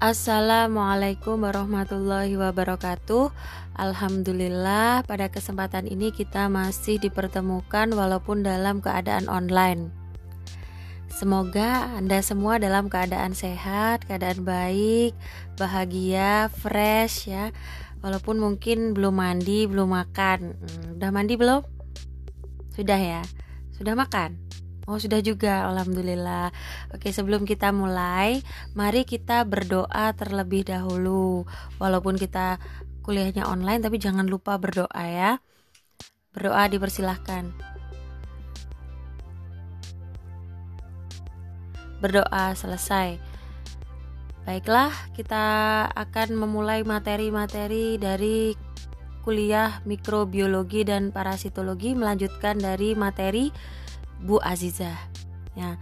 Assalamualaikum warahmatullahi wabarakatuh. Alhamdulillah, pada kesempatan ini kita masih dipertemukan walaupun dalam keadaan online. Semoga Anda semua dalam keadaan sehat, keadaan baik, bahagia, fresh ya. Walaupun mungkin belum mandi, belum makan. Hmm, udah mandi belum? Sudah ya? Sudah makan? Oh, sudah juga. Alhamdulillah. Oke, sebelum kita mulai, mari kita berdoa terlebih dahulu. Walaupun kita kuliahnya online, tapi jangan lupa berdoa ya. Berdoa dipersilahkan. Berdoa selesai. Baiklah, kita akan memulai materi-materi dari kuliah mikrobiologi dan parasitologi melanjutkan dari materi Bu Aziza. Ya.